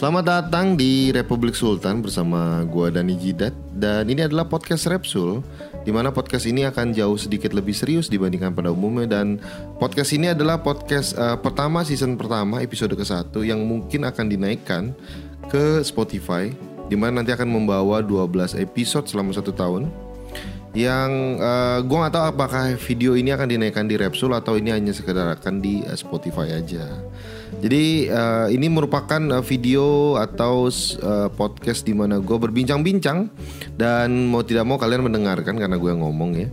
Selamat datang di Republik Sultan bersama gua Dani Jidat. Dan ini adalah podcast Repsul di mana podcast ini akan jauh sedikit lebih serius dibandingkan pada umumnya. Dan podcast ini adalah podcast uh, pertama season pertama episode ke-1 yang mungkin akan dinaikkan ke Spotify di mana nanti akan membawa 12 episode selama satu tahun. Yang uh, gue nggak tahu apakah video ini akan dinaikkan di Repsul atau ini hanya sekedar akan di uh, Spotify aja. Jadi uh, ini merupakan uh, video atau uh, podcast di mana gue berbincang-bincang dan mau tidak mau kalian mendengarkan karena gue ngomong ya.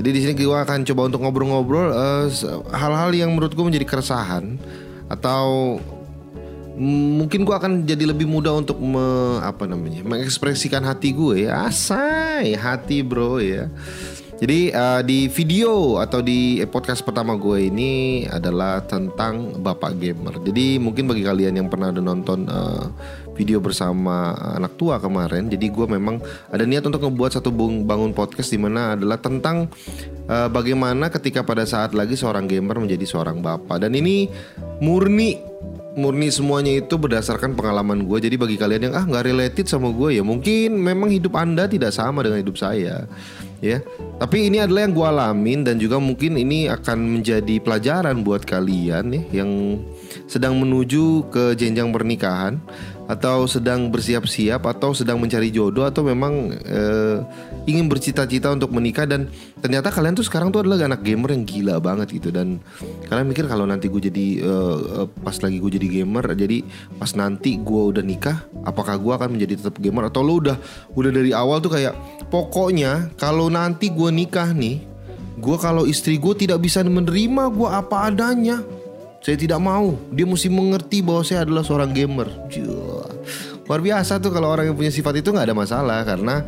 Jadi di sini gue akan coba untuk ngobrol-ngobrol uh, hal-hal yang menurut gue menjadi keresahan atau mungkin gue akan jadi lebih mudah untuk me, apa namanya mengekspresikan hati gue ya asai hati bro ya jadi uh, di video atau di podcast pertama gue ini adalah tentang bapak gamer. Jadi mungkin bagi kalian yang pernah ada nonton uh, video bersama anak tua kemarin, jadi gue memang ada niat untuk membuat satu bangun podcast di mana adalah tentang uh, bagaimana ketika pada saat lagi seorang gamer menjadi seorang bapak. Dan ini murni murni semuanya itu berdasarkan pengalaman gue. Jadi bagi kalian yang ah nggak related sama gue ya mungkin memang hidup anda tidak sama dengan hidup saya ya. Tapi ini adalah yang gue alamin dan juga mungkin ini akan menjadi pelajaran buat kalian ya yang sedang menuju ke jenjang pernikahan atau sedang bersiap-siap atau sedang mencari jodoh atau memang uh, ingin bercita-cita untuk menikah dan ternyata kalian tuh sekarang tuh adalah anak gamer yang gila banget gitu dan kalian mikir kalau nanti gue jadi uh, pas lagi gue jadi gamer jadi pas nanti gue udah nikah apakah gue akan menjadi tetap gamer atau lo udah udah dari awal tuh kayak pokoknya kalau nanti gue nikah nih gue kalau istri gue tidak bisa menerima gue apa adanya saya tidak mau. Dia mesti mengerti bahwa saya adalah seorang gamer. Luar biasa tuh kalau orang yang punya sifat itu nggak ada masalah karena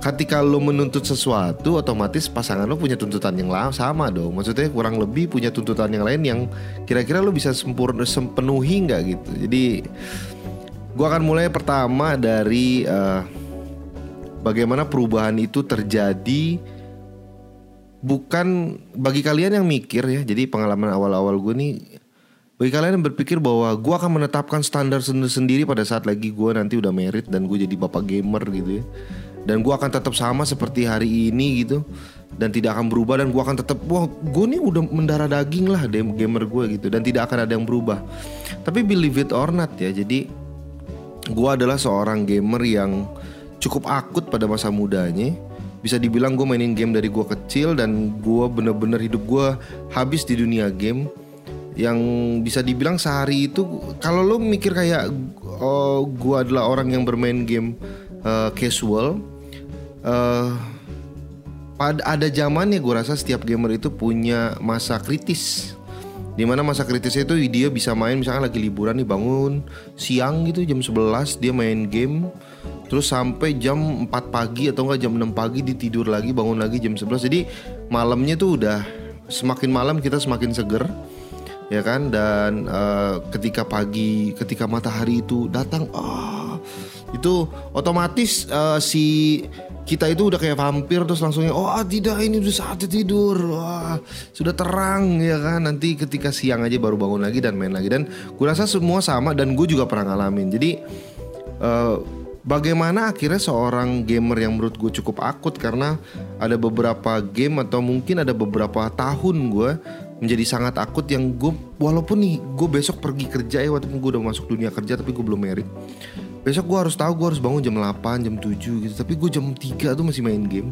ketika lo menuntut sesuatu otomatis pasangan lo punya tuntutan yang sama dong. Maksudnya kurang lebih punya tuntutan yang lain yang kira-kira lo bisa sempurna sempenuhi nggak gitu. Jadi gua akan mulai pertama dari uh, bagaimana perubahan itu terjadi bukan bagi kalian yang mikir ya. Jadi pengalaman awal-awal gue nih bagi kalian yang berpikir bahwa gue akan menetapkan standar sendiri pada saat lagi gue nanti udah merit dan gue jadi bapak gamer gitu ya. Dan gue akan tetap sama seperti hari ini gitu. Dan tidak akan berubah dan gue akan tetap wah gue nih udah mendarah daging lah gamer gue gitu. Dan tidak akan ada yang berubah. Tapi believe it or not ya jadi gue adalah seorang gamer yang cukup akut pada masa mudanya. Bisa dibilang gue mainin game dari gue kecil dan gue bener-bener hidup gue habis di dunia game yang bisa dibilang sehari itu kalau lo mikir kayak oh gue adalah orang yang bermain game uh, casual uh, pada ada zamannya gue rasa setiap gamer itu punya masa kritis. Di mana masa kritisnya itu dia bisa main misalnya lagi liburan nih bangun siang gitu jam 11 dia main game terus sampai jam 4 pagi atau enggak jam 6 pagi ditidur lagi bangun lagi jam 11 jadi malamnya tuh udah semakin malam kita semakin seger ya kan? Dan uh, ketika pagi ketika matahari itu datang ah itu otomatis uh, si kita itu udah kayak vampir terus langsungnya oh ah, tidak ini udah saatnya tidur. Wah sudah terang ya kan? Nanti ketika siang aja baru bangun lagi dan main lagi. Dan gue rasa semua sama dan gue juga pernah ngalamin. Jadi uh, bagaimana akhirnya seorang gamer yang menurut gue cukup akut karena ada beberapa game atau mungkin ada beberapa tahun gue menjadi sangat akut yang gue walaupun nih gue besok pergi kerja ya waktu gue udah masuk dunia kerja tapi gue belum merit. Besok gue harus tahu gue harus bangun jam 8 jam 7 gitu. Tapi gue jam 3 tuh masih main game.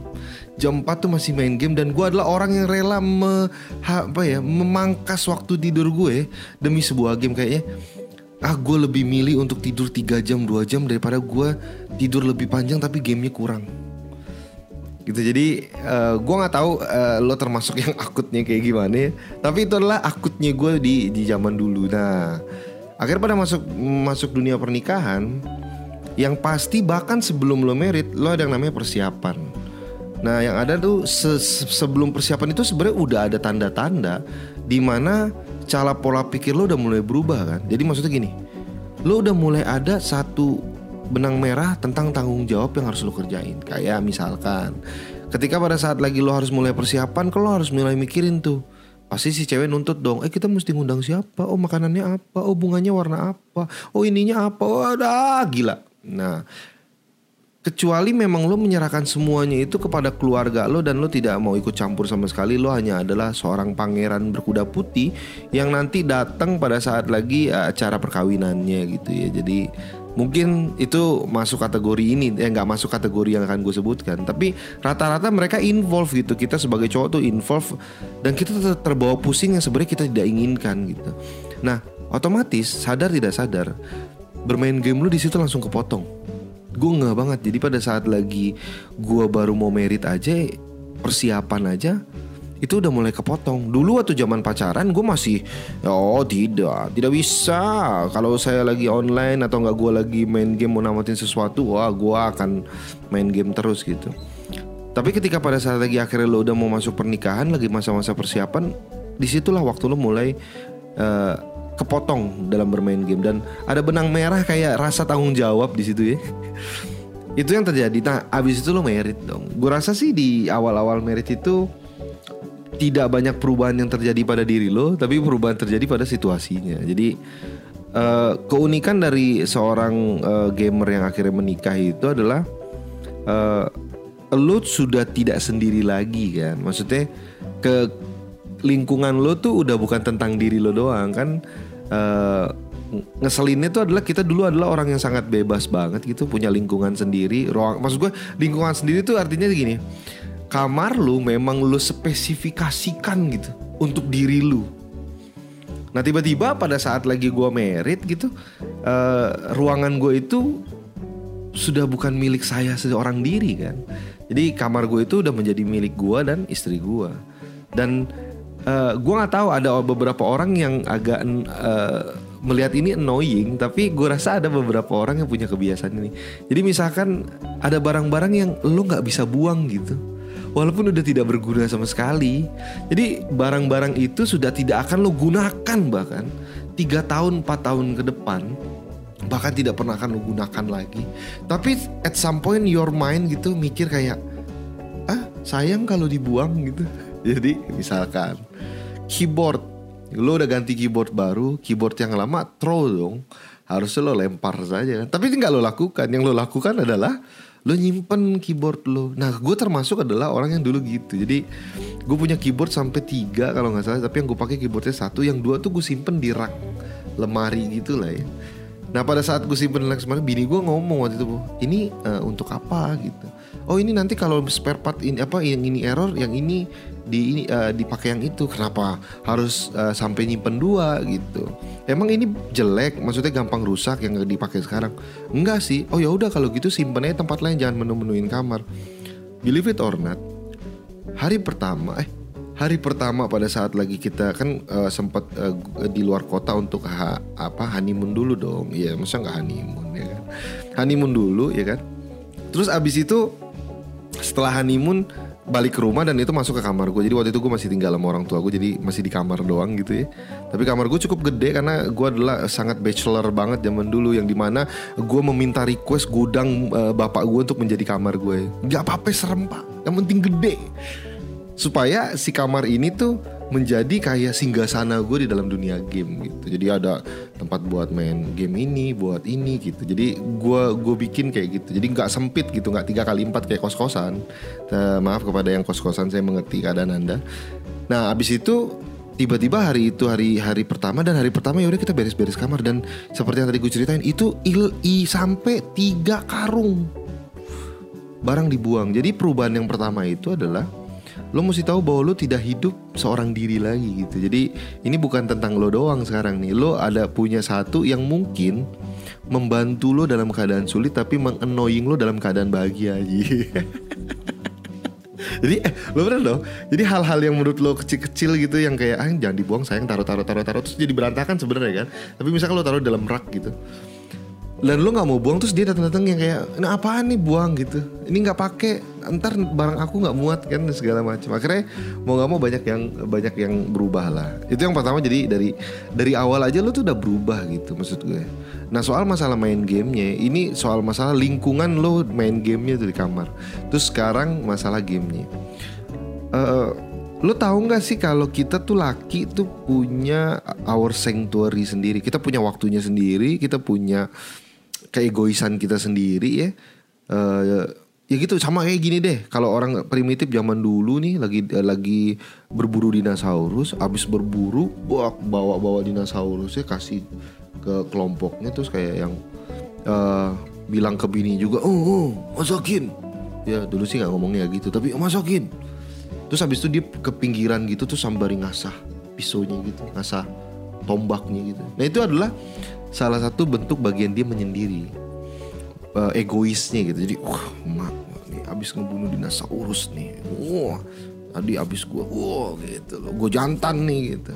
Jam 4 tuh masih main game dan gue adalah orang yang rela me, ha, apa ya memangkas waktu tidur gue demi sebuah game kayaknya. Ah gue lebih milih untuk tidur 3 jam 2 jam daripada gue tidur lebih panjang tapi gamenya kurang gitu jadi uh, eh, gue nggak tahu uh, lo termasuk yang akutnya kayak gimana ya. Tapi itu adalah akutnya gue di di zaman dulu. Nah akhirnya pada masuk masuk dunia pernikahan yang pasti bahkan sebelum lo merit lo ada yang namanya persiapan. Nah yang ada tuh se sebelum persiapan itu sebenarnya udah ada tanda-tanda di mana cara pola pikir lo udah mulai berubah kan. Jadi maksudnya gini lo udah mulai ada satu benang merah tentang tanggung jawab yang harus lo kerjain. Kayak misalkan ketika pada saat lagi lo harus mulai persiapan, kalau harus mulai mikirin tuh pasti si cewek nuntut dong. Eh kita mesti ngundang siapa? Oh makanannya apa? Oh bunganya warna apa? Oh ininya apa? Oh ada gila. Nah kecuali memang lo menyerahkan semuanya itu kepada keluarga lo dan lo tidak mau ikut campur sama sekali lo hanya adalah seorang pangeran berkuda putih yang nanti datang pada saat lagi uh, acara perkawinannya gitu ya jadi mungkin itu masuk kategori ini ya nggak masuk kategori yang akan gue sebutkan. Tapi rata-rata mereka involve gitu. Kita sebagai cowok tuh involve dan kita ter terbawa pusing yang sebenarnya kita tidak inginkan gitu. Nah otomatis sadar tidak sadar bermain game lu di situ langsung kepotong. Gue nggak banget. Jadi pada saat lagi gue baru mau merit aja persiapan aja itu udah mulai kepotong dulu waktu zaman pacaran gue masih oh tidak tidak bisa kalau saya lagi online atau nggak gue lagi main game mau namatin sesuatu wah gue akan main game terus gitu tapi ketika pada saat lagi akhirnya lo udah mau masuk pernikahan lagi masa-masa persiapan di situlah waktu lo mulai uh, kepotong dalam bermain game dan ada benang merah kayak rasa tanggung jawab di situ ya. itu yang terjadi. Nah, abis itu lo merit dong. Gue rasa sih di awal-awal merit itu tidak banyak perubahan yang terjadi pada diri lo, tapi perubahan terjadi pada situasinya. Jadi uh, keunikan dari seorang uh, gamer yang akhirnya menikah itu adalah uh, lo sudah tidak sendiri lagi kan. Maksudnya ke lingkungan lo tuh udah bukan tentang diri lo doang kan uh, ngeselinnya tuh adalah kita dulu adalah orang yang sangat bebas banget gitu punya lingkungan sendiri ruang maksud gue lingkungan sendiri tuh artinya gini kamar lu memang lu spesifikasikan gitu untuk diri lu. Nah tiba-tiba pada saat lagi gue merit gitu uh, ruangan gue itu sudah bukan milik saya seorang diri kan? Jadi kamar gue itu udah menjadi milik gue dan istri gue dan uh, eh, gue nggak tahu ada beberapa orang yang agak uh, melihat ini annoying tapi gue rasa ada beberapa orang yang punya kebiasaan ini. Jadi misalkan ada barang-barang yang lo nggak bisa buang gitu walaupun udah tidak berguna sama sekali. Jadi barang-barang itu sudah tidak akan lo gunakan bahkan. Tiga tahun empat tahun ke depan bahkan tidak pernah akan lo gunakan lagi. Tapi at some point your mind gitu mikir kayak ah sayang kalau dibuang gitu. Jadi misalkan keyboard. Lo udah ganti keyboard baru keyboard yang lama throw dong. Harusnya lo lempar saja kan. Tapi nggak lo lakukan. Yang lo lakukan adalah lo nyimpen keyboard lo. Nah gue termasuk adalah orang yang dulu gitu. Jadi gue punya keyboard sampai tiga kalau nggak salah tapi yang gue pakai keyboardnya satu. Yang dua tuh gue simpen di rak lemari gitu lah ya. Nah pada saat gue simpen rak kemarin bini gue ngomong waktu itu ini uh, untuk apa? gitu oh ini nanti kalau spare part ini apa yang ini error yang ini di ini uh, dipakai yang itu. Kenapa harus uh, sampai nyimpen dua gitu? Emang ini jelek? Maksudnya gampang rusak yang dipakai sekarang? Enggak sih. Oh ya udah kalau gitu simpen tempat lain jangan menu-menuin kamar. Believe it or not hari pertama eh hari pertama pada saat lagi kita kan uh, sempat uh, di luar kota untuk ha, apa honeymoon dulu dong. Ya masa nggak honeymoon ya kan? Honeymoon dulu ya kan? Terus abis itu setelah honeymoon balik ke rumah dan itu masuk ke kamar gue jadi waktu itu gue masih tinggal sama orang tua gue jadi masih di kamar doang gitu ya. Tapi kamar gue cukup gede karena gue adalah sangat bachelor banget zaman dulu yang di mana gue meminta request gudang uh, bapak gue untuk menjadi kamar gue nggak apa-apa serem pak. Yang penting gede. Supaya si kamar ini tuh menjadi kayak singgah sana gue di dalam dunia game gitu. Jadi ada tempat buat main game ini buat ini gitu. Jadi gue gue bikin kayak gitu. Jadi nggak sempit gitu nggak tiga kali empat kayak kos kosan uh, maaf kepada yang kos kosan saya mengerti keadaan anda. Nah abis itu tiba-tiba hari itu hari hari pertama dan hari pertama ya udah kita beres-beres kamar. Dan seperti yang tadi gue ceritain itu il i sampai tiga karung. Barang dibuang. Jadi perubahan yang pertama itu adalah lo mesti tahu bahwa lo tidak hidup seorang diri lagi gitu. Jadi ini bukan tentang lo doang sekarang nih. Lo ada punya satu yang mungkin membantu lo dalam keadaan sulit tapi mengannoying lo dalam keadaan bahagia aja. Jadi eh, lo bener dong. Jadi hal-hal yang menurut lo kecil-kecil gitu yang kayak ah jangan dibuang sayang taruh taruh taruh taruh terus jadi berantakan sebenarnya kan. Tapi misalkan lo taruh dalam rak gitu dan lu nggak mau buang terus dia datang-datang yang kayak ini apaan nih buang gitu. Ini nggak pakai ntar barang aku nggak muat kan segala macam akhirnya mau nggak mau banyak yang banyak yang berubah lah. Itu yang pertama jadi dari dari awal aja lu tuh udah berubah gitu maksud gue. Nah soal masalah main gamenya ini soal masalah lingkungan lo main gamenya tuh di kamar. Terus sekarang masalah gamenya. Uh, Lo tahu nggak sih kalau kita tuh laki tuh punya our sanctuary sendiri. Kita punya waktunya sendiri, kita punya keegoisan kita sendiri ya. Uh, ya gitu sama kayak gini deh. Kalau orang primitif zaman dulu nih lagi lagi berburu dinosaurus, abis berburu bawa bawa dinosaurusnya kasih ke kelompoknya terus kayak yang uh, bilang ke bini juga, oh, oh masakin. Ya dulu sih nggak ngomongnya gitu, tapi masakin terus habis itu dia ke pinggiran gitu tuh sambari ngasah pisaunya gitu ngasah tombaknya gitu nah itu adalah salah satu bentuk bagian dia menyendiri uh, egoisnya gitu. Jadi wah mak nih abis ngebunuh dinosaurus nih. Wah tadi abis gue wah gitu loh. Gue jantan nih gitu.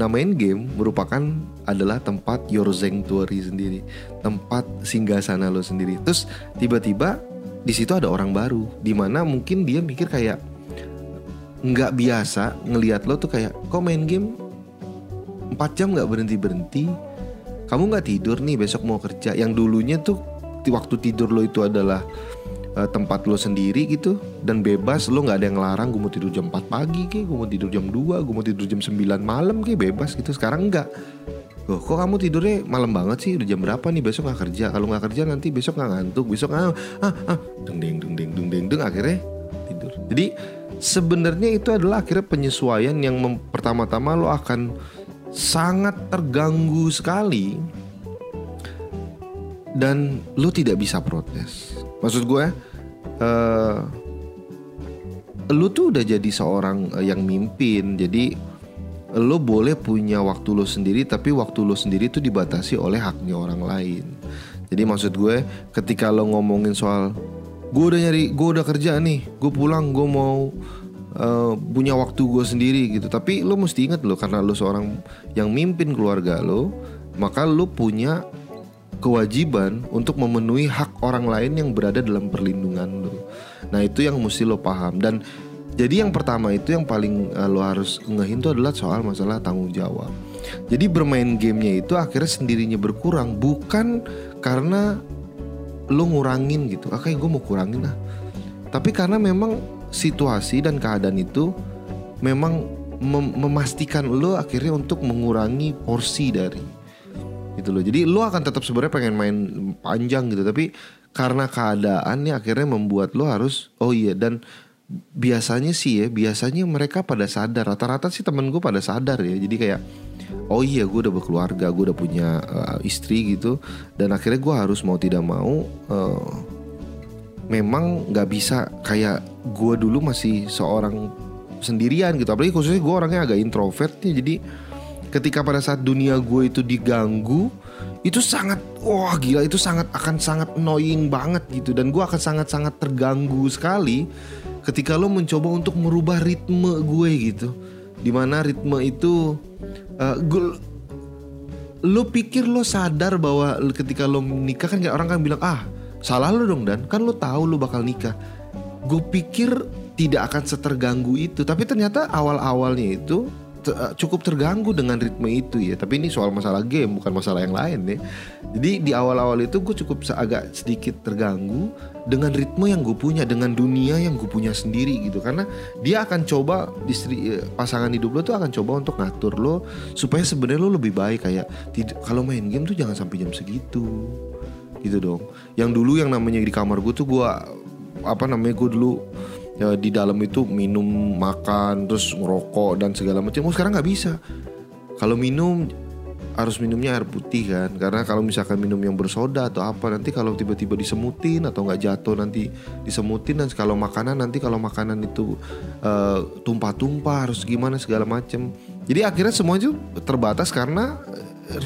Nah main game merupakan adalah tempat your sanctuary sendiri, tempat singgah sana lo sendiri. Terus tiba-tiba di situ ada orang baru, di mana mungkin dia mikir kayak nggak biasa ngelihat lo tuh kayak kok main game? 4 jam nggak berhenti berhenti kamu nggak tidur nih besok mau kerja yang dulunya tuh waktu tidur lo itu adalah uh, tempat lo sendiri gitu dan bebas lo nggak ada yang larang gue mau tidur jam 4 pagi ke gue mau tidur jam 2 gue mau tidur jam 9 malam ke bebas gitu sekarang enggak Loh, kok kamu tidurnya malam banget sih? Udah jam berapa nih? Besok nggak kerja. Kalau nggak kerja nanti besok nggak ngantuk. Besok ah ah ah deng deng deng deng deng deng deng akhirnya tidur. Jadi sebenarnya itu adalah akhirnya penyesuaian yang pertama-tama lo akan sangat terganggu sekali dan lo tidak bisa protes. Maksud gue, uh, lo tuh udah jadi seorang uh, yang mimpin, jadi lo boleh punya waktu lo sendiri, tapi waktu lo sendiri itu dibatasi oleh haknya orang lain. Jadi maksud gue, ketika lo ngomongin soal gue udah nyari gue udah kerja nih gue pulang gue mau uh, punya waktu gue sendiri gitu. Tapi lo mesti ingat lo karena lo seorang yang mimpin keluarga lo maka lo punya kewajiban untuk memenuhi hak orang lain yang berada dalam perlindungan lo nah itu yang mesti lo paham. Dan jadi yang pertama itu yang paling uh, lo harus ngehin itu adalah soal masalah tanggung jawab. Jadi bermain gamenya itu akhirnya sendirinya berkurang bukan karena lo ngurangin gitu. Ah kayak gue mau kurangin lah tapi karena memang situasi dan keadaan itu memang mem memastikan lo akhirnya untuk mengurangi porsi dari gitu loh. Jadi lo akan tetap sebenarnya pengen main panjang gitu tapi karena keadaannya akhirnya membuat lo harus oh iya dan biasanya sih ya biasanya mereka pada sadar. Rata-rata sih temen gue pada sadar ya. Jadi kayak oh iya gue udah berkeluarga gue udah punya uh, istri gitu dan akhirnya gue harus mau tidak mau uh, memang nggak bisa kayak gue dulu masih seorang sendirian gitu. Apalagi khususnya gue orangnya agak introvert nih jadi ketika pada saat dunia gue itu diganggu itu sangat wah gila itu sangat akan sangat annoying banget gitu. Dan gue akan sangat sangat terganggu sekali ketika lo mencoba untuk merubah ritme gue gitu. Di mana ritme itu uh, gue lo pikir lo sadar bahwa ketika lo nikah kan orang kan bilang ah salah lo dong dan kan lo tahu lo bakal nikah gue pikir tidak akan seterganggu itu tapi ternyata awal awalnya itu Eh, cukup terganggu dengan ritme itu ya. Tapi ini soal masalah game bukan masalah yang lain ya. Jadi di awal-awal itu gue cukup agak sedikit terganggu dengan ritme yang gue punya, dengan dunia yang gue punya sendiri gitu. Karena dia akan coba istri eh, pasangan hidup lo tuh akan coba untuk ngatur lo supaya sebenarnya lo lebih baik kayak kalau main game tuh jangan sampai jam segitu gitu dong. Yang dulu yang namanya di kamar gue tuh gue apa namanya gue dulu ya, di dalam itu minum makan terus ngerokok dan segala macam. Oh sekarang nggak bisa. Kalau minum harus minumnya air putih kan. Karena kalau misalkan minum yang bersoda atau apa nanti kalau tiba-tiba disemutin atau nggak jatuh nanti disemutin. Dan kalau makanan nanti kalau makanan itu uh, tumpah-tumpah harus gimana segala macam. Jadi akhirnya semua itu terbatas karena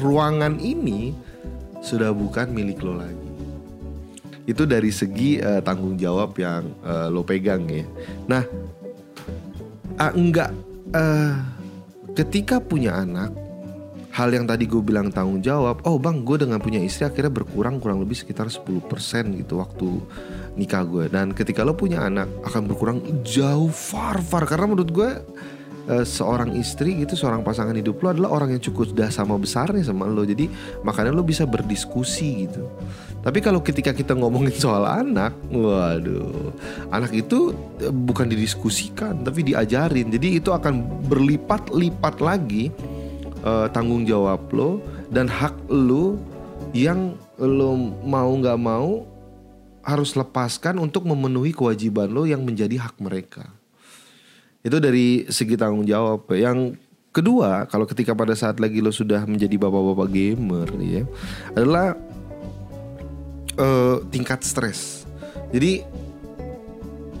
ruangan ini sudah bukan milik lo lagi itu dari segi uh, tanggung jawab yang uh, lo pegang ya. Nah, uh, enggak uh, ketika punya anak, hal yang tadi gue bilang tanggung jawab, oh bang gue dengan punya istri akhirnya berkurang kurang lebih sekitar 10% gitu waktu nikah gue. Dan ketika lo punya anak akan berkurang jauh far far karena menurut gue uh, seorang istri gitu seorang pasangan hidup lo adalah orang yang cukup sudah sama besarnya sama lo. Jadi makanya lo bisa berdiskusi gitu. Tapi kalau ketika kita ngomongin soal anak waduh anak itu eh, bukan didiskusikan tapi diajarin. Jadi itu akan berlipat-lipat lagi uh, tanggung jawab lo dan hak lo yang lo mau nggak mau harus lepaskan untuk memenuhi kewajiban lo yang menjadi hak mereka. Itu dari segi tanggung jawab. Yang kedua, kalau ketika pada saat lagi lo sudah menjadi bapak-bapak gamer ya, adalah uh, tingkat stres. Jadi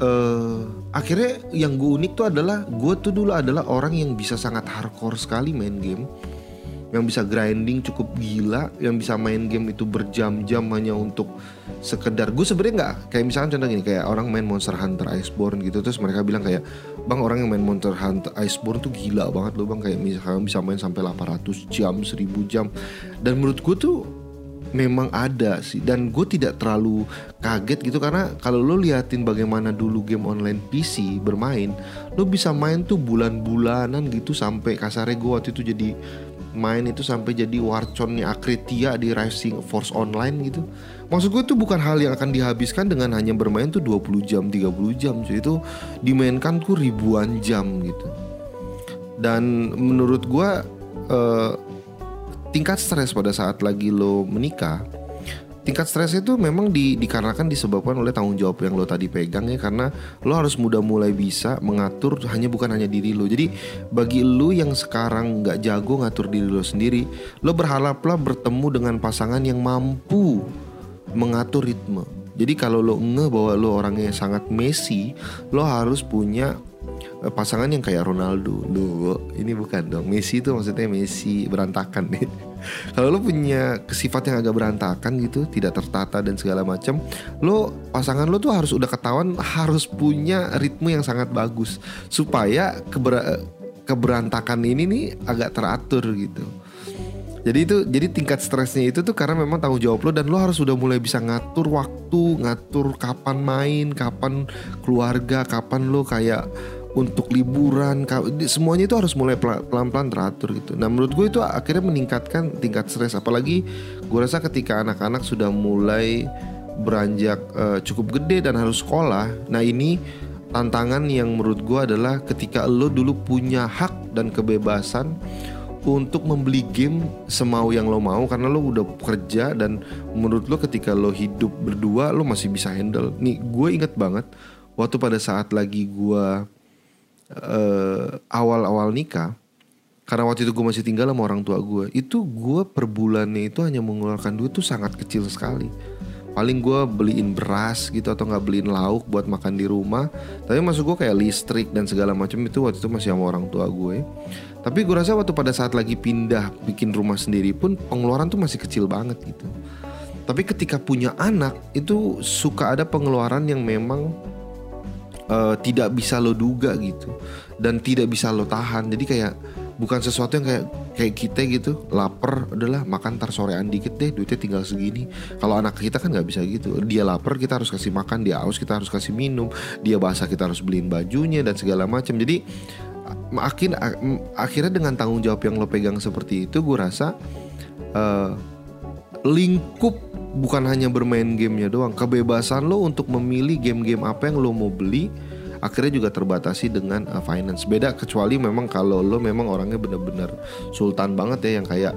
uh, akhirnya yang gue unik tuh adalah gue tuh dulu adalah orang yang bisa sangat hardcore sekali main game yang bisa grinding cukup gila, yang bisa main game itu berjam-jam hanya untuk sekedar. Gue sebenarnya nggak kayak misalnya contoh gini kayak orang main Monster Hunter Iceborne gitu terus mereka bilang kayak bang orang yang main Monster Hunter Iceborne tuh gila banget loh bang. Kayak misalnya bisa main sampai 800 jam 1000 jam. Dan menurut gue tuh memang ada sih. Dan gue tidak terlalu kaget gitu karena kalau lo liatin bagaimana dulu game online PC bermain lo bisa main tuh bulan-bulanan gitu sampai kasarnya gue waktu itu jadi main itu sampai jadi warconnya Akritia di Rising Force Online gitu. Maksud gue itu bukan hal yang akan dihabiskan dengan hanya bermain tuh 20 jam, 30 jam. Jadi itu dimainkan tuh ribuan jam gitu. Dan menurut gue uh, tingkat stres pada saat lagi lo menikah tingkat stres itu memang di, dikarenakan disebabkan oleh tanggung jawab yang lo tadi pegang ya karena lo harus mudah mulai bisa mengatur hanya bukan hanya diri lo. Jadi bagi lo yang sekarang nggak jago ngatur diri lo sendiri lo berharaplah bertemu dengan pasangan yang mampu mengatur ritme. Jadi kalau lo nge bahwa lo orangnya sangat Messi lo harus punya pasangan yang kayak Ronaldo lo ini bukan dong. Messi itu maksudnya Messi berantakan nih kalau lo punya sifat yang agak berantakan gitu tidak tertata dan segala macam lo pasangan lo tuh harus udah ketahuan harus punya ritme yang sangat bagus. Supaya keber keberantakan ini nih agak teratur gitu. Jadi itu jadi tingkat stresnya itu tuh karena memang tanggung jawab lo dan lo harus sudah mulai bisa ngatur waktu, ngatur kapan main, kapan keluarga, kapan lo kayak untuk liburan semuanya itu harus mulai pelan-pelan teratur gitu. Nah menurut gue itu akhirnya meningkatkan tingkat stres apalagi gue rasa ketika anak-anak sudah mulai beranjak uh, cukup gede dan harus sekolah. Nah ini tantangan yang menurut gue adalah ketika lo dulu punya hak dan kebebasan untuk membeli game semau yang lo mau karena lo udah kerja dan menurut lo ketika lo hidup berdua lo masih bisa handle. Nih gue inget banget waktu pada saat lagi gue uh, awal-awal nikah karena waktu itu gue masih tinggal sama orang tua gue itu gue per bulannya itu hanya mengeluarkan duit tuh sangat kecil sekali. Paling gue beliin beras gitu atau nggak beliin lauk buat makan di rumah. Tapi masuk gue kayak listrik dan segala macam itu waktu itu masih sama orang tua gue tapi gue rasa waktu pada saat lagi pindah bikin rumah sendiri pun pengeluaran tuh masih kecil banget gitu. Tapi ketika punya anak itu suka ada pengeluaran yang memang uh, tidak bisa lo duga gitu. Dan tidak bisa lo tahan. Jadi kayak bukan sesuatu yang kayak kayak kita gitu lapar adalah makan tar sorean dikit deh duitnya tinggal segini. Kalau anak kita kan nggak bisa gitu. Dia lapar kita harus kasih makan dia haus kita harus kasih minum. Dia basah kita harus beliin bajunya dan segala macam. Jadi makin akhirnya dengan tanggung jawab yang lo pegang seperti itu gue rasa uh, lingkup bukan hanya bermain gamenya doang. Kebebasan lo untuk memilih game-game apa yang lo mau beli akhirnya juga terbatasi dengan uh, finance. Beda kecuali memang kalau lo memang orangnya bener-bener sultan banget ya yang kayak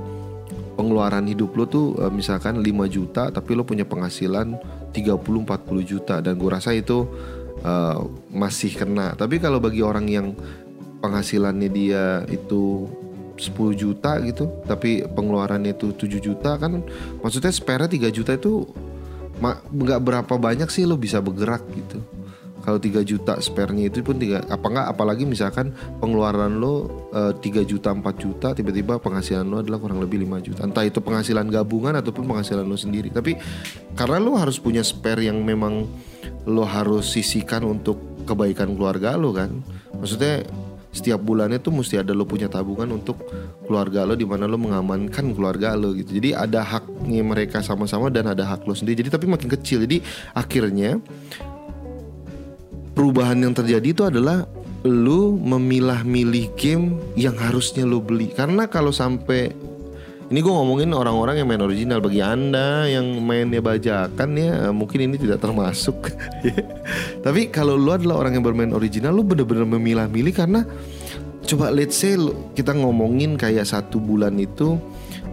pengeluaran hidup lo tuh uh, misalkan 5 juta tapi lo punya penghasilan 30-40 juta. Dan gue rasa itu uh, masih kena. Tapi kalau bagi orang yang penghasilannya dia itu 10 juta gitu tapi pengeluarannya itu 7 juta kan maksudnya spare 3 juta itu nggak berapa banyak sih lo bisa bergerak gitu. Kalau 3 juta spare-nya itu pun tiga apa enggak apalagi misalkan pengeluaran lo eh, 3 juta 4 juta tiba-tiba penghasilan lo adalah kurang lebih 5 juta. Entah itu penghasilan gabungan ataupun penghasilan lo sendiri. Tapi karena lo harus punya spare yang memang lo harus sisihkan untuk kebaikan keluarga lo kan maksudnya setiap bulannya tuh mesti ada lo punya tabungan untuk keluarga lo di mana lo mengamankan keluarga lo gitu. Jadi ada haknya mereka sama-sama dan ada hak lo sendiri. Jadi tapi makin kecil. Jadi akhirnya perubahan yang terjadi itu adalah lu memilah-milih game yang harusnya lu beli karena kalau sampai ini gue ngomongin orang-orang yang main original. Bagi anda yang mainnya bajakan ya mungkin ini tidak termasuk. Tapi kalau lu adalah orang yang bermain original lu bener-bener memilah-milih karena coba let's say kita ngomongin kayak satu bulan itu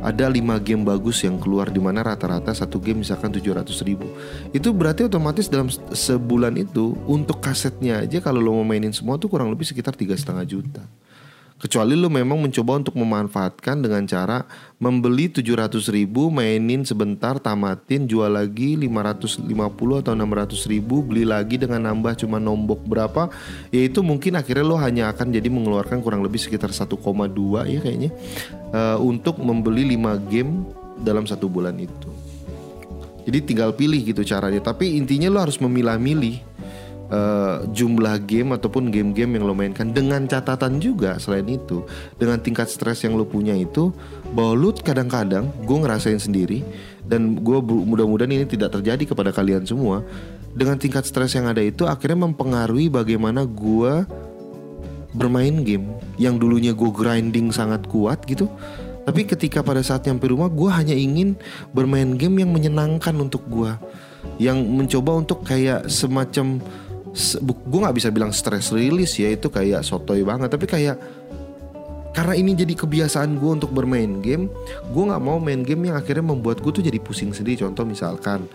ada 5 game bagus yang keluar di mana rata-rata satu game misalkan 700 ribu. Itu berarti otomatis dalam sebulan itu untuk kasetnya aja kalau lo mau mainin semua tuh kurang lebih sekitar tiga setengah juta Kecuali lu memang mencoba untuk memanfaatkan dengan cara membeli 700 ribu, mainin sebentar, tamatin, jual lagi 550 atau 600 ribu, beli lagi dengan nambah cuma nombok berapa, yaitu mungkin akhirnya lo hanya akan jadi mengeluarkan kurang lebih sekitar 1,2 ya kayaknya uh, untuk membeli 5 game dalam satu bulan itu. Jadi tinggal pilih gitu caranya, tapi intinya lo harus memilah-milih uh, jumlah game ataupun game-game yang lo mainkan dengan catatan juga selain itu dengan tingkat stres yang lo punya itu bahwa lo kadang-kadang gue ngerasain sendiri dan gue mudah-mudahan ini tidak terjadi kepada kalian semua dengan tingkat stres yang ada itu akhirnya mempengaruhi bagaimana gue bermain game yang dulunya gue grinding sangat kuat gitu. Tapi ketika pada saat nyampe rumah gue hanya ingin bermain game yang menyenangkan untuk gue yang mencoba untuk kayak semacam gue nggak bisa bilang stress release ya itu kayak sotoy banget. Tapi kayak karena ini jadi kebiasaan gue untuk bermain game gue nggak mau main game yang akhirnya membuat gue tuh jadi pusing sendiri. Contoh misalkan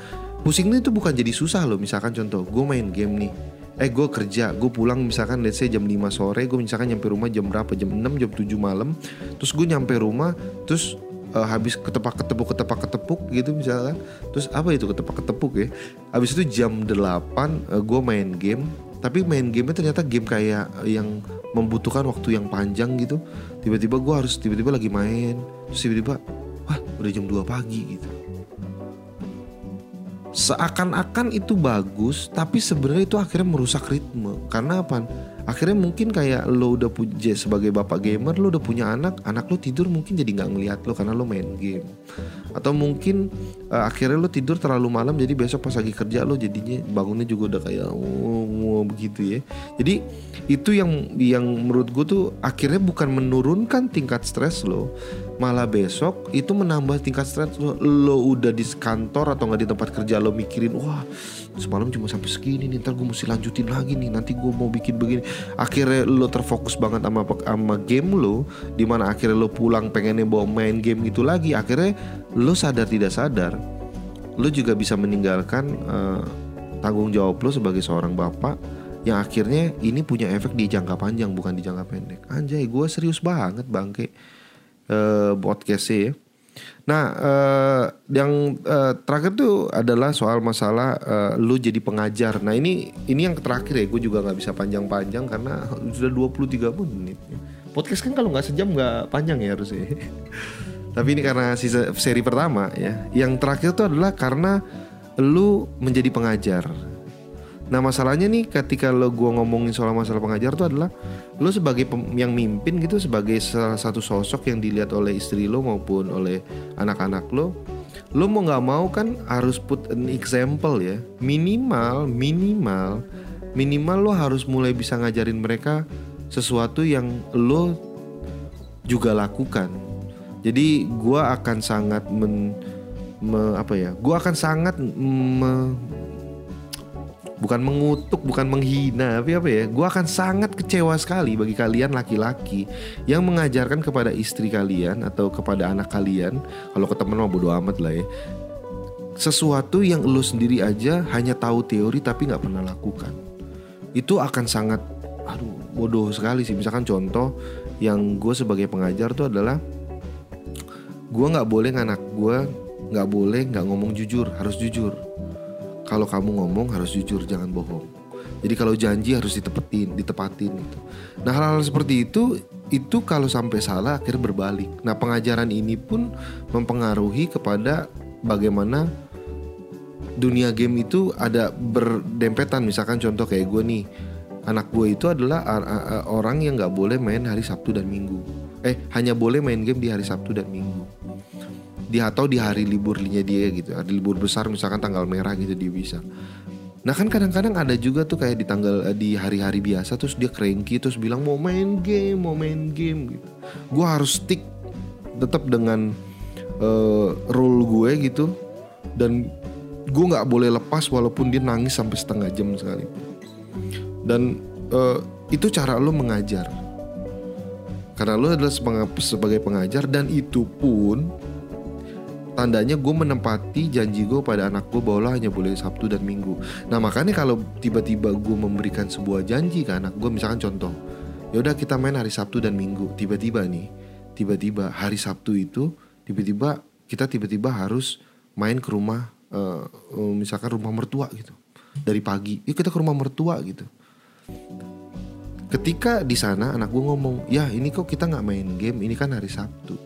pusing itu bukan jadi susah loh. Misalkan contoh gue main game nih eh gue kerja gue pulang misalkan let's say jam 5 sore gue misalkan nyampe rumah jam berapa? Jam 6 jam 7 malam. Terus gue nyampe rumah terus uh, habis ketepak ketepuk ketepak ketepuk gitu misalkan terus apa itu ketepak ketepuk ya? Habis itu jam 8 uh, gue main game. Tapi main gamenya ternyata game kayak yang membutuhkan waktu yang panjang gitu. Tiba-tiba gue harus tiba-tiba lagi main. Terus tiba-tiba wah udah jam 2 pagi gitu seakan-akan itu bagus tapi sebenarnya itu akhirnya merusak ritme. Karena apa? Akhirnya mungkin kayak lo udah punya sebagai bapak gamer lo udah punya anak anak lo tidur mungkin jadi nggak ngelihat lo karena lo main game. Atau mungkin uh, akhirnya lo tidur terlalu malam jadi besok pas lagi kerja lo jadinya bangunnya juga udah kayak oh begitu ya. Jadi itu yang yang menurut gue tuh akhirnya bukan menurunkan tingkat stres lo malah besok itu menambah tingkat stres. Lo udah di kantor atau nggak di tempat kerja lo mikirin wah semalam cuma sampai segini nih ntar gue mesti lanjutin lagi nih nanti gue mau bikin begini. Akhirnya lo terfokus banget sama sama game lo di mana akhirnya lo pulang pengennya bawa main game gitu lagi. Akhirnya lo sadar tidak sadar lo juga bisa meninggalkan uh, tanggung jawab lo sebagai seorang bapak yang akhirnya ini punya efek di jangka panjang bukan di jangka pendek. Anjay gue serius banget bangke podcastnya ya Nah, uh, yang uh, terakhir tuh adalah soal masalah uh, lu jadi pengajar. Nah, ini ini yang terakhir ya, gue juga nggak bisa panjang-panjang karena sudah 23 menit. Podcast kan kalau nggak sejam nggak panjang ya harusnya. Tapi ini karena seri pertama ya. Yang terakhir tuh adalah karena lu menjadi pengajar. Nah masalahnya nih ketika lo gue ngomongin soal masalah pengajar tuh adalah lo sebagai yang mimpin gitu sebagai salah satu sosok yang dilihat oleh istri lo maupun oleh anak-anak lo lo mau nggak mau kan harus put an example ya. Minimal minimal minimal lo harus mulai bisa ngajarin mereka sesuatu yang lo juga lakukan. Jadi gue akan sangat men, me, apa ya gue akan sangat me, bukan mengutuk, bukan menghina, tapi apa ya? Gue akan sangat kecewa sekali bagi kalian laki-laki yang mengajarkan kepada istri kalian atau kepada anak kalian, kalau ke teman mah bodo amat lah ya. Sesuatu yang lo sendiri aja hanya tahu teori tapi nggak pernah lakukan. Itu akan sangat, aduh, bodoh sekali sih. Misalkan contoh yang gue sebagai pengajar tuh adalah gue nggak boleh anak gue nggak boleh nggak ngomong jujur, harus jujur kalau kamu ngomong harus jujur jangan bohong. Jadi kalau janji harus ditepetin ditepatin gitu. Nah hal-hal seperti itu itu kalau sampai salah akhirnya berbalik. Nah pengajaran ini pun mempengaruhi kepada bagaimana dunia game itu ada berdempetan. Misalkan contoh kayak gue nih. Anak gue itu adalah orang yang nggak boleh main hari Sabtu dan Minggu. Eh hanya boleh main game di hari Sabtu dan Minggu di atau di hari liburnya dia gitu hari libur besar misalkan tanggal merah gitu dia bisa Nah kan kadang-kadang ada juga tuh kayak di tanggal eh, di hari-hari biasa terus dia cranky terus bilang mau main game, mau main game gitu. Gue harus stick tetap dengan uh, role gue gitu dan gue nggak boleh lepas walaupun dia nangis sampai setengah jam sekali. Dan uh, itu cara lo mengajar. Karena lo adalah sebagai pengajar dan itu pun tandanya gue menempati janji gue pada anak gue bahwa hanya boleh Sabtu dan Minggu. Nah makanya kalau tiba-tiba gue memberikan sebuah janji ke anak gue, misalkan contoh, yaudah kita main hari Sabtu dan Minggu. Tiba-tiba nih, tiba-tiba hari Sabtu itu, tiba-tiba kita tiba-tiba harus main ke rumah, uh, misalkan rumah mertua gitu. Dari pagi, yuk kita ke rumah mertua gitu. Ketika di sana anak gue ngomong, ya ini kok kita nggak main game, ini kan hari Sabtu.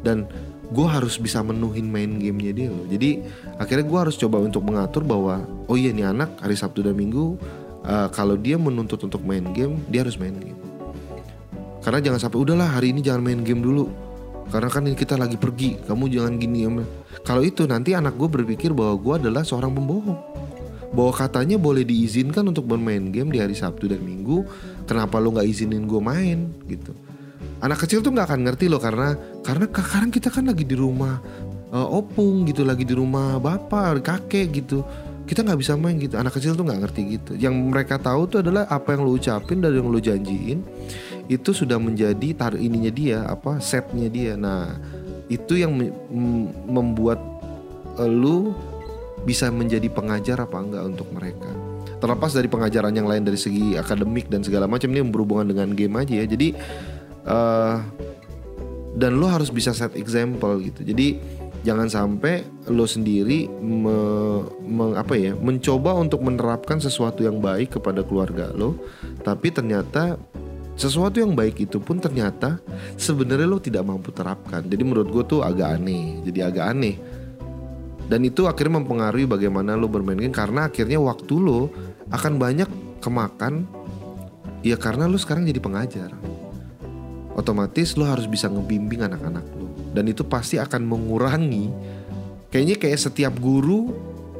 Dan gue harus bisa menuhin main gamenya dia loh. Jadi akhirnya gue harus coba untuk mengatur bahwa oh iya nih anak hari Sabtu dan Minggu uh, kalau dia menuntut untuk main game dia harus main game. Karena jangan sampai udahlah hari ini jangan main game dulu. Karena kan ini kita lagi pergi kamu jangan gini ya kalau itu nanti anak gue berpikir bahwa gue adalah seorang pembohong. Bahwa katanya boleh diizinkan untuk bermain game di hari Sabtu dan Minggu kenapa lo nggak izinin gue main gitu anak kecil tuh nggak akan ngerti loh karena karena sekarang kita kan lagi di rumah uh, opung gitu lagi di rumah bapak kakek gitu. Kita nggak bisa main gitu. Anak kecil tuh nggak ngerti gitu. Yang mereka tahu tuh adalah apa yang lo ucapin dan yang lo janjiin itu sudah menjadi tar ininya dia apa setnya dia. Nah itu yang membuat lu bisa menjadi pengajar apa enggak untuk mereka. Terlepas dari pengajaran yang lain dari segi akademik dan segala macam ini berhubungan dengan game aja ya. Jadi uh, dan lo harus bisa set example gitu. Jadi jangan sampai lo sendiri me, me, apa ya mencoba untuk menerapkan sesuatu yang baik kepada keluarga lo tapi ternyata sesuatu yang baik itu pun ternyata sebenarnya lo tidak mampu terapkan. Jadi menurut gue tuh agak aneh jadi agak aneh. Dan itu akhirnya mempengaruhi bagaimana lo bermain game karena akhirnya waktu lo akan banyak kemakan ya karena lo sekarang jadi pengajar otomatis lo harus bisa ngebimbing anak-anak lo. Dan itu pasti akan mengurangi kayaknya kayak setiap guru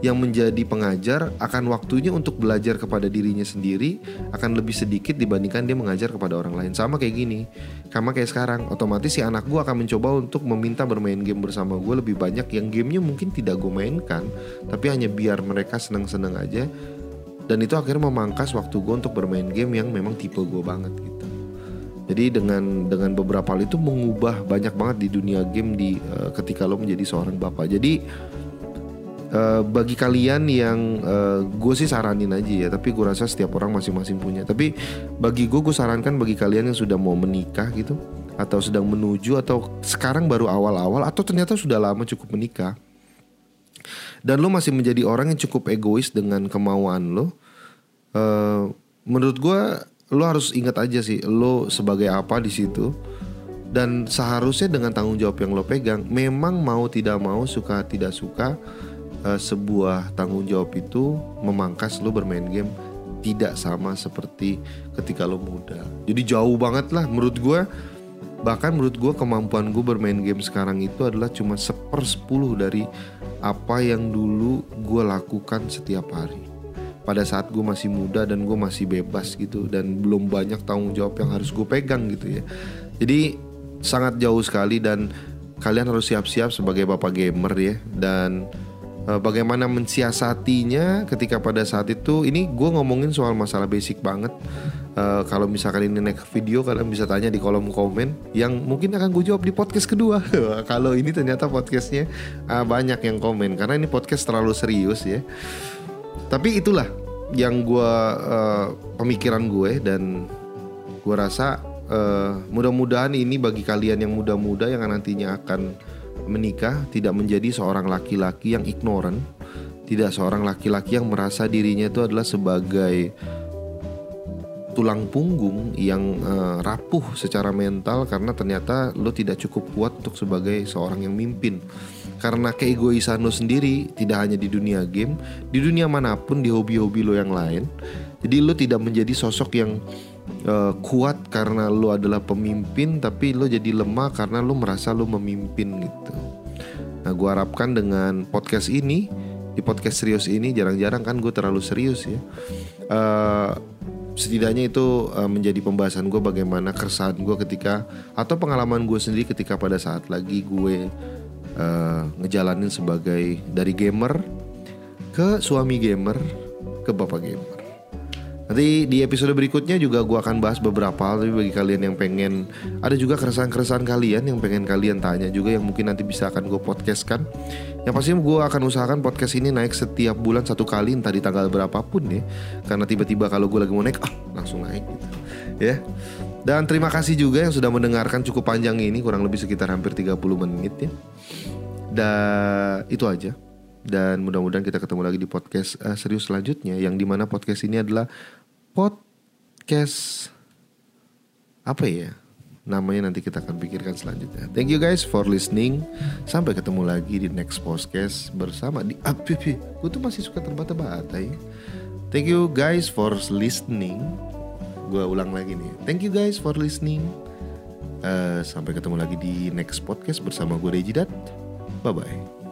yang menjadi pengajar akan waktunya untuk belajar kepada dirinya sendiri akan lebih sedikit dibandingkan dia mengajar kepada orang lain. Sama kayak gini sama kayak sekarang otomatis si anak gue akan mencoba untuk meminta bermain game bersama gue lebih banyak yang gamenya mungkin tidak gue mainkan tapi hanya biar mereka seneng-seneng aja. Dan itu akhirnya memangkas waktu gue untuk bermain game yang memang tipe gue banget gitu jadi dengan dengan beberapa hal itu mengubah banyak banget di dunia game di uh, ketika lo menjadi seorang bapak. Jadi uh, bagi kalian yang uh, gue sih saranin aja ya, tapi gue rasa setiap orang masing-masing punya. Tapi bagi gue gue sarankan bagi kalian yang sudah mau menikah gitu atau sedang menuju atau sekarang baru awal-awal atau ternyata sudah lama cukup menikah dan lo masih menjadi orang yang cukup egois dengan kemauan lo. Uh, menurut gue lo harus ingat aja sih lo sebagai apa di situ. Dan seharusnya dengan tanggung jawab yang lo pegang memang mau tidak mau suka tidak suka uh, sebuah tanggung jawab itu memangkas lo bermain game tidak sama seperti ketika lo muda. Jadi jauh banget lah menurut gue bahkan menurut gue kemampuan gue bermain game sekarang itu adalah cuma seper sepuluh dari apa yang dulu gue lakukan setiap hari pada saat gue masih muda dan gue masih bebas gitu dan belum banyak tanggung jawab yang harus gue pegang gitu ya. Jadi sangat jauh sekali dan kalian harus siap-siap sebagai bapak gamer ya. Dan uh, bagaimana mensiasatinya ketika pada saat itu ini gue ngomongin soal masalah basic banget. Uh, kalau misalkan ini naik video kalian bisa tanya di kolom komen yang mungkin akan gue jawab di podcast kedua. Kalau ini ternyata podcastnya uh, banyak yang komen karena ini podcast terlalu serius ya tapi itulah yang gue uh, pemikiran gue dan gue rasa uh, mudah-mudahan ini bagi kalian yang muda-muda yang nantinya akan menikah tidak menjadi seorang laki-laki yang ignoran tidak seorang laki-laki yang merasa dirinya itu adalah sebagai tulang punggung yang uh, rapuh secara mental karena ternyata lo tidak cukup kuat untuk sebagai seorang yang mimpin karena keegoisan lo sendiri tidak hanya di dunia game, di dunia mana pun di hobi-hobi lo yang lain. Jadi lo tidak menjadi sosok yang uh, kuat karena lo adalah pemimpin, tapi lo jadi lemah karena lo merasa lo memimpin gitu. Nah, gue harapkan dengan podcast ini di podcast serius ini jarang-jarang kan gue terlalu serius ya. Uh, setidaknya itu uh, menjadi pembahasan gue bagaimana keresahan gue ketika atau pengalaman gue sendiri ketika pada saat lagi gue uh, ngejalanin sebagai dari gamer ke suami gamer ke bapak gamer. Nanti di episode berikutnya juga gue akan bahas beberapa hal Tapi bagi kalian yang pengen Ada juga keresahan-keresahan kalian yang pengen kalian tanya juga Yang mungkin nanti bisa akan gue podcastkan. Yang pasti gue akan usahakan podcast ini naik setiap bulan satu kali Entah di tanggal berapapun ya. Karena tiba-tiba kalau gue lagi mau naik Ah langsung naik gitu Ya. Dan terima kasih juga yang sudah mendengarkan cukup panjang ini Kurang lebih sekitar hampir 30 menit ya Dan itu aja. Dan mudah-mudahan kita ketemu lagi di podcast uh, serius selanjutnya yang di mana podcast ini adalah podcast apa ya namanya nanti kita akan pikirkan selanjutnya. Thank you guys for listening. Sampai ketemu lagi di next podcast bersama di api ah, gue tuh masih suka terbata-bata ya thank you guys for listening. Gue ulang lagi nih. Thank you guys for listening. Uh, sampai ketemu lagi di next podcast bersama gue Rejidat bye bye